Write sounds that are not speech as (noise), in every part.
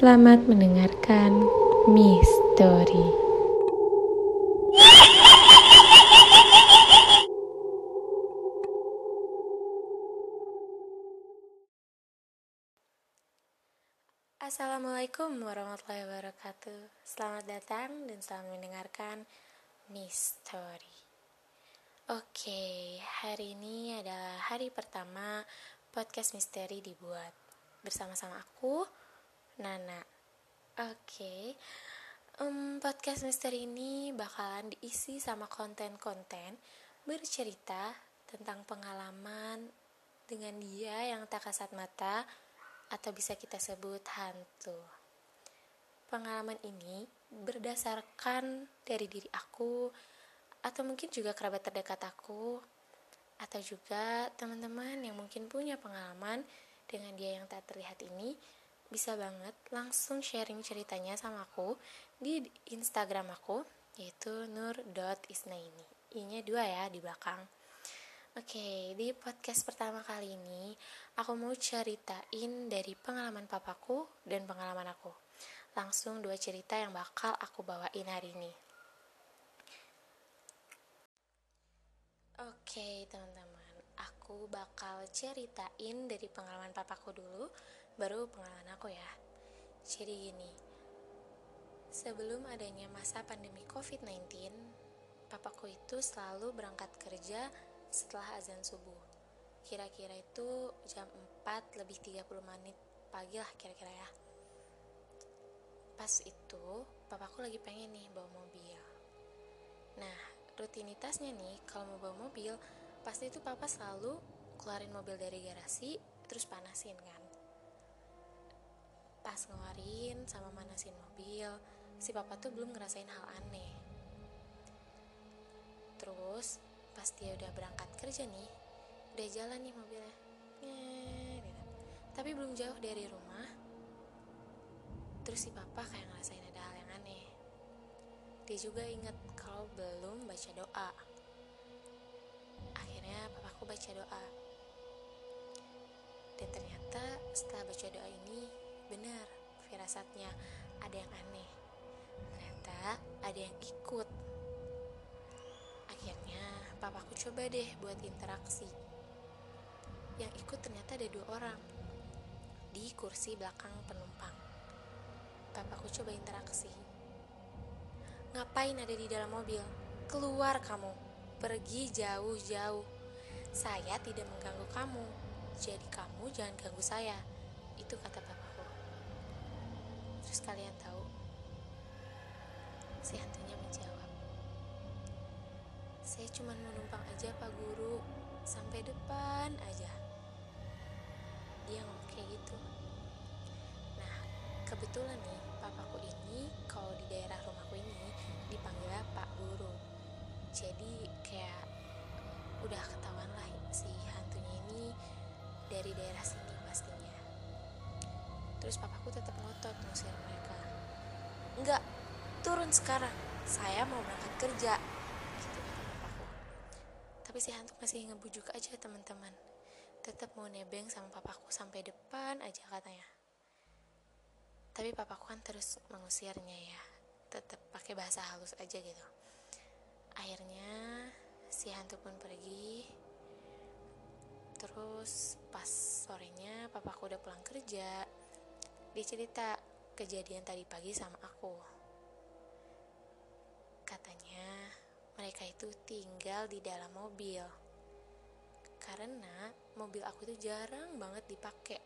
Selamat mendengarkan Mystery. Assalamualaikum warahmatullahi wabarakatuh. Selamat datang dan selamat mendengarkan Mystery. Oke, hari ini adalah hari pertama podcast misteri dibuat bersama-sama aku, Nana. Oke, um, podcast misteri ini bakalan diisi sama konten-konten bercerita tentang pengalaman dengan dia yang tak kasat mata atau bisa kita sebut hantu. Pengalaman ini berdasarkan dari diri aku atau mungkin juga kerabat terdekat aku atau juga teman-teman yang mungkin punya pengalaman dengan dia yang tak terlihat ini bisa banget langsung sharing ceritanya sama aku di Instagram aku yaitu nur.isnaini i-nya dua ya di belakang Oke, di podcast pertama kali ini aku mau ceritain dari pengalaman papaku dan pengalaman aku. Langsung dua cerita yang bakal aku bawain hari ini. Oke, teman-teman, aku bakal ceritain dari pengalaman papaku dulu, baru pengalaman aku ya. Jadi gini, sebelum adanya masa pandemi COVID-19, papaku itu selalu berangkat kerja setelah azan subuh. Kira-kira itu jam 4 lebih 30 menit pagi lah kira-kira ya. Pas itu, papaku lagi pengen nih bawa mobil. Nah, rutinitasnya nih, kalau mau bawa mobil, pasti itu papa selalu keluarin mobil dari garasi, terus panasin kan. Pas ngeluarin sama manasin mobil, si papa tuh belum ngerasain hal aneh. Terus, pas dia udah berangkat kerja nih udah jalan nih mobilnya gitu. tapi belum jauh dari rumah terus si papa kayak ngerasain ada hal yang aneh dia juga inget kalau belum baca doa akhirnya papaku baca doa dan ternyata setelah baca doa ini benar firasatnya ada yang aneh ternyata ada yang ikut papaku coba deh buat interaksi. Yang ikut ternyata ada dua orang di kursi belakang penumpang. Papaku coba interaksi. Ngapain ada di dalam mobil? Keluar kamu, pergi jauh-jauh. Saya tidak mengganggu kamu, jadi kamu jangan ganggu saya. Itu kata. Terus kalian tahu, si hantunya menjawab. Saya cuma mau numpang aja Pak Guru. Sampai depan aja. Dia ngomong kayak gitu. Nah kebetulan nih papaku ini Kalau di daerah rumahku ini Dipanggil Pak Guru. Jadi kayak Udah ketahuan lah si hantunya ini Dari daerah sini Terus papaku tetap ngotot ngusir mereka Enggak, turun sekarang Saya mau berangkat kerja tapi si hantu masih ngebujuk aja teman-teman. Tetap mau nebeng sama papaku sampai depan aja katanya. Tapi papaku kan terus mengusirnya ya. Tetap pakai bahasa halus aja gitu. Akhirnya si hantu pun pergi. Terus pas sorenya papaku udah pulang kerja. Dia cerita kejadian tadi pagi sama aku. Katanya mereka itu tinggal di dalam mobil. Karena mobil aku itu jarang banget dipakai.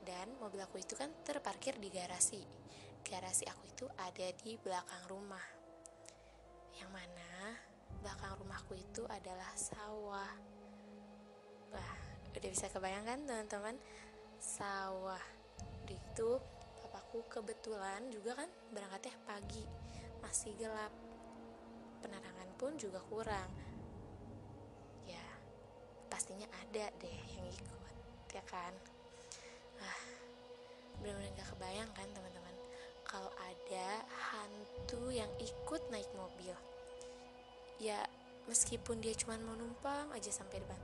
Dan mobil aku itu kan terparkir di garasi. Garasi aku itu ada di belakang rumah. Yang mana belakang rumahku itu adalah sawah. Wah, udah bisa kebayangkan teman-teman? Sawah. Itu papaku kebetulan juga kan berangkatnya pagi. Masih gelap. Penerangan pun juga kurang. Ya pastinya ada deh yang ikut ya kan? Ah benar-benar gak kebayang kan teman-teman? Kalau ada hantu yang ikut naik mobil ya meskipun dia cuma mau numpang aja sampai depan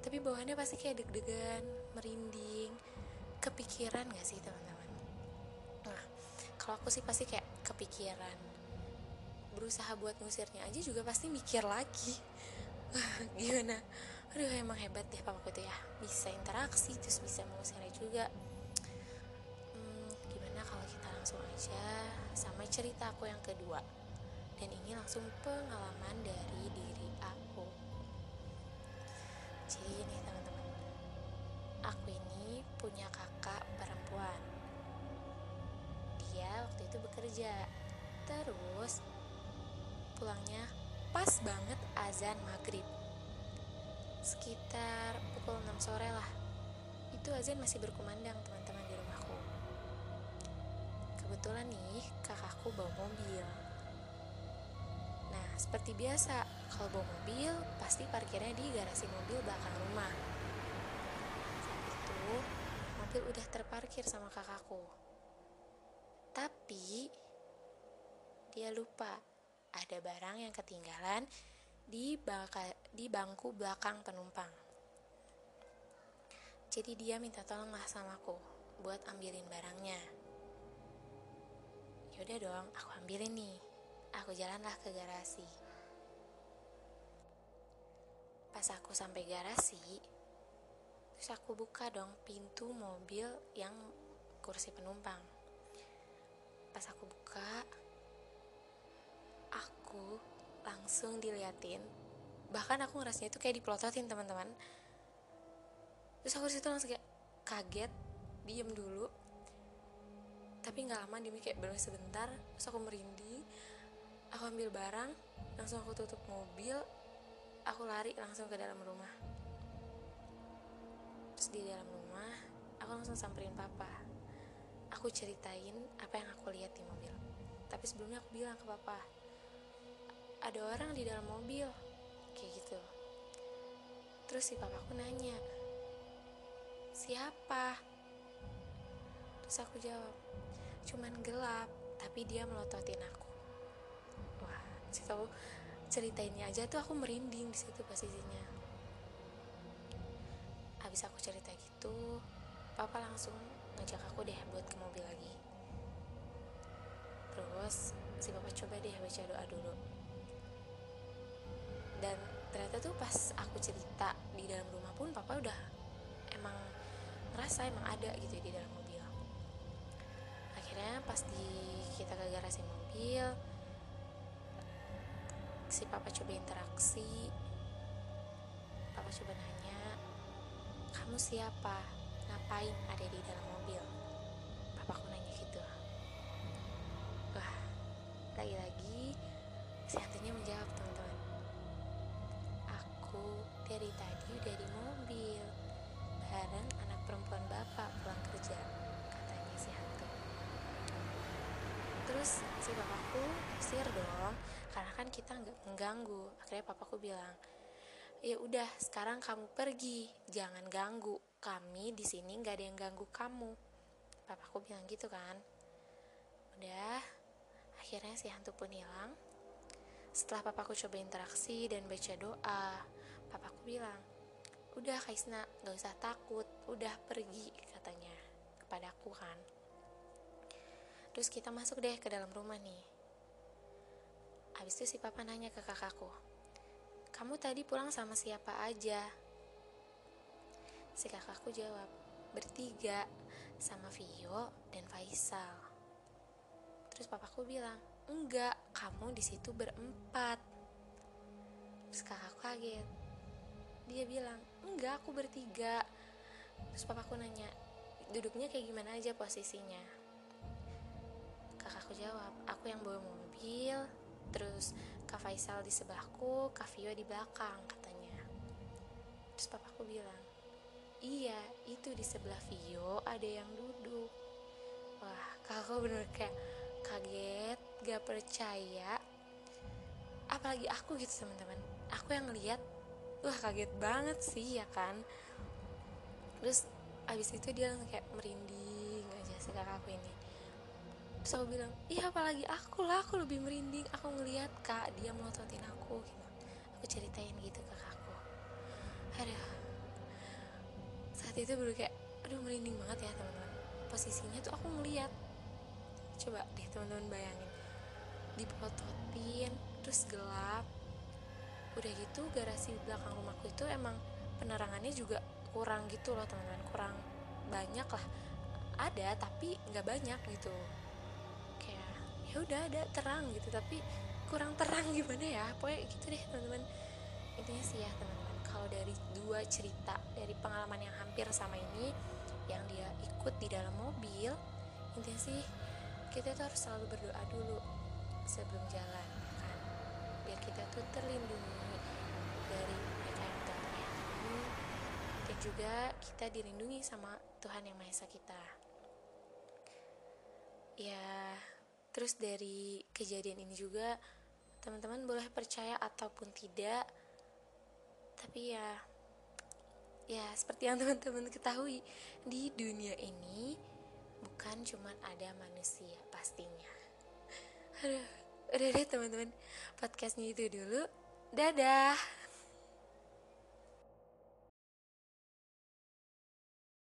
tapi bawaannya pasti kayak deg-degan merinding kepikiran gak sih teman-teman? Kalau aku sih pasti kayak kepikiran berusaha buat ngusirnya aja juga pasti mikir lagi. (laughs) Gimana? Aduh emang hebat deh papaku tuh ya. Bisa interaksi terus bisa mengusirnya juga. Hmm, gimana kalau kita langsung aja sama cerita aku yang kedua? Dan ini langsung pengalaman dari diri aku. Jadi ini teman-teman aku ini punya kakak perempuan dia waktu itu bekerja. Terus pulangnya pas banget azan maghrib. Sekitar pukul 6 sore lah. Itu azan masih berkumandang teman-teman di rumahku. Kebetulan nih kakakku bawa mobil. Nah seperti biasa kalau bawa mobil pasti parkirnya di garasi mobil belakang rumah. Saat itu mobil udah terparkir sama kakakku tapi dia lupa ada barang yang ketinggalan di, bangka, di bangku belakang penumpang. Jadi dia minta tolong lah sama aku buat ambilin barangnya. Yaudah dong, aku ambilin nih. Aku jalanlah ke garasi. Pas aku sampai garasi, terus aku buka dong pintu mobil yang kursi penumpang. Pas aku buka, aku langsung diliatin. Bahkan aku ngerasanya itu kayak dipelototin teman-teman. Terus aku di situ langsung kayak kaget diem dulu. Tapi nggak lama dia kayak baru sebentar. Terus aku merinding aku ambil barang langsung aku tutup mobil aku lari langsung ke dalam rumah di dalam rumah aku langsung samperin papa. Aku ceritain apa yang aku lihat di mobil. Tapi sebelumnya aku bilang ke papa ada orang di dalam mobil. Kayak gitu. Terus si papaku nanya siapa? Terus aku jawab cuman gelap tapi dia melototin aku. Wah sih tahu ceritainnya aja tuh aku merinding di situ posisinya habis aku gitu papa langsung ngajak aku deh buat ke mobil lagi. Terus si papa coba deh baca doa dulu. Dan ternyata tuh pas aku cerita di dalam rumah pun papa udah emang ngerasa emang ada gitu di dalam mobil. Akhirnya pas di kita ke garasi mobil si papa coba interaksi. Papa coba nanya kamu siapa? Ngapain ada di dalam mobil? Papaku nanya gitu. Wah lagi-lagi si hantunya menjawab teman-teman. Dari tadi udah di mobil. Bareng anak perempuan bapak pulang kerja katanya si hantu. Terus si bapakku usir dong karena kan kita nggak mengganggu. Akhirnya papaku bilang ya udah sekarang kamu pergi. Jangan ganggu. Kami di sini nggak ada yang ganggu kamu. Papaku bilang gitu kan. Udah akhirnya si hantu pun hilang. Setelah papaku coba interaksi dan baca doa papaku bilang udah Kaisna gak usah takut. Udah pergi katanya kepadaku kan. Terus kita masuk deh ke dalam rumah nih. Habis itu si papa nanya ke kakakku kamu tadi pulang sama siapa aja? Si kakakku jawab bertiga sama Vio dan Faisal. Terus papaku bilang enggak kamu di situ berempat. Terus kakakku kaget. Dia bilang enggak aku bertiga. Terus papaku nanya duduknya kayak gimana aja posisinya? Kakakku jawab aku yang bawa mobil terus kak Faisal di sebelahku kak Vio di belakang katanya. Terus papaku bilang iya itu di sebelah Vio ada yang duduk. Wah kakakku bener kayak kaget gak percaya. Apalagi aku gitu teman-teman. Aku yang lihat wah kaget banget sih ya kan? Terus abis itu dia langsung kayak merinding aja si kakakku ini aku bilang iya apalagi aku lah aku lebih merinding. Aku ngeliat kak dia melototin aku gitu. Aku ceritain gitu ke kakakku aduh. Saat itu baru kayak aduh merinding banget ya teman-teman. Posisinya tuh aku ngeliat. Coba deh teman-teman bayangin. Dipototin terus gelap. Udah gitu garasi belakang rumahku itu emang penerangannya juga kurang gitu loh teman-teman. Kurang banyak lah. Ada tapi nggak banyak gitu ya udah ada terang gitu tapi kurang terang (laughs) gimana ya? Pokoknya gitu deh teman-teman. Intinya sih ya teman-teman kalau dari dua cerita dari pengalaman yang hampir sama ini yang dia ikut di dalam mobil intinya sih kita tuh harus selalu berdoa dulu sebelum jalan kan? Biar kita tuh terlindungi dari yang dan juga kita dilindungi sama Tuhan yang Maha Esa kita. Ya terus dari kejadian ini juga teman-teman boleh percaya ataupun tidak tapi ya ya seperti yang (laughs) teman-teman ketahui di dunia ini bukan cuman ada manusia pastinya. (laughs) Aduh udah deh teman-teman podcastnya itu dulu. Dadah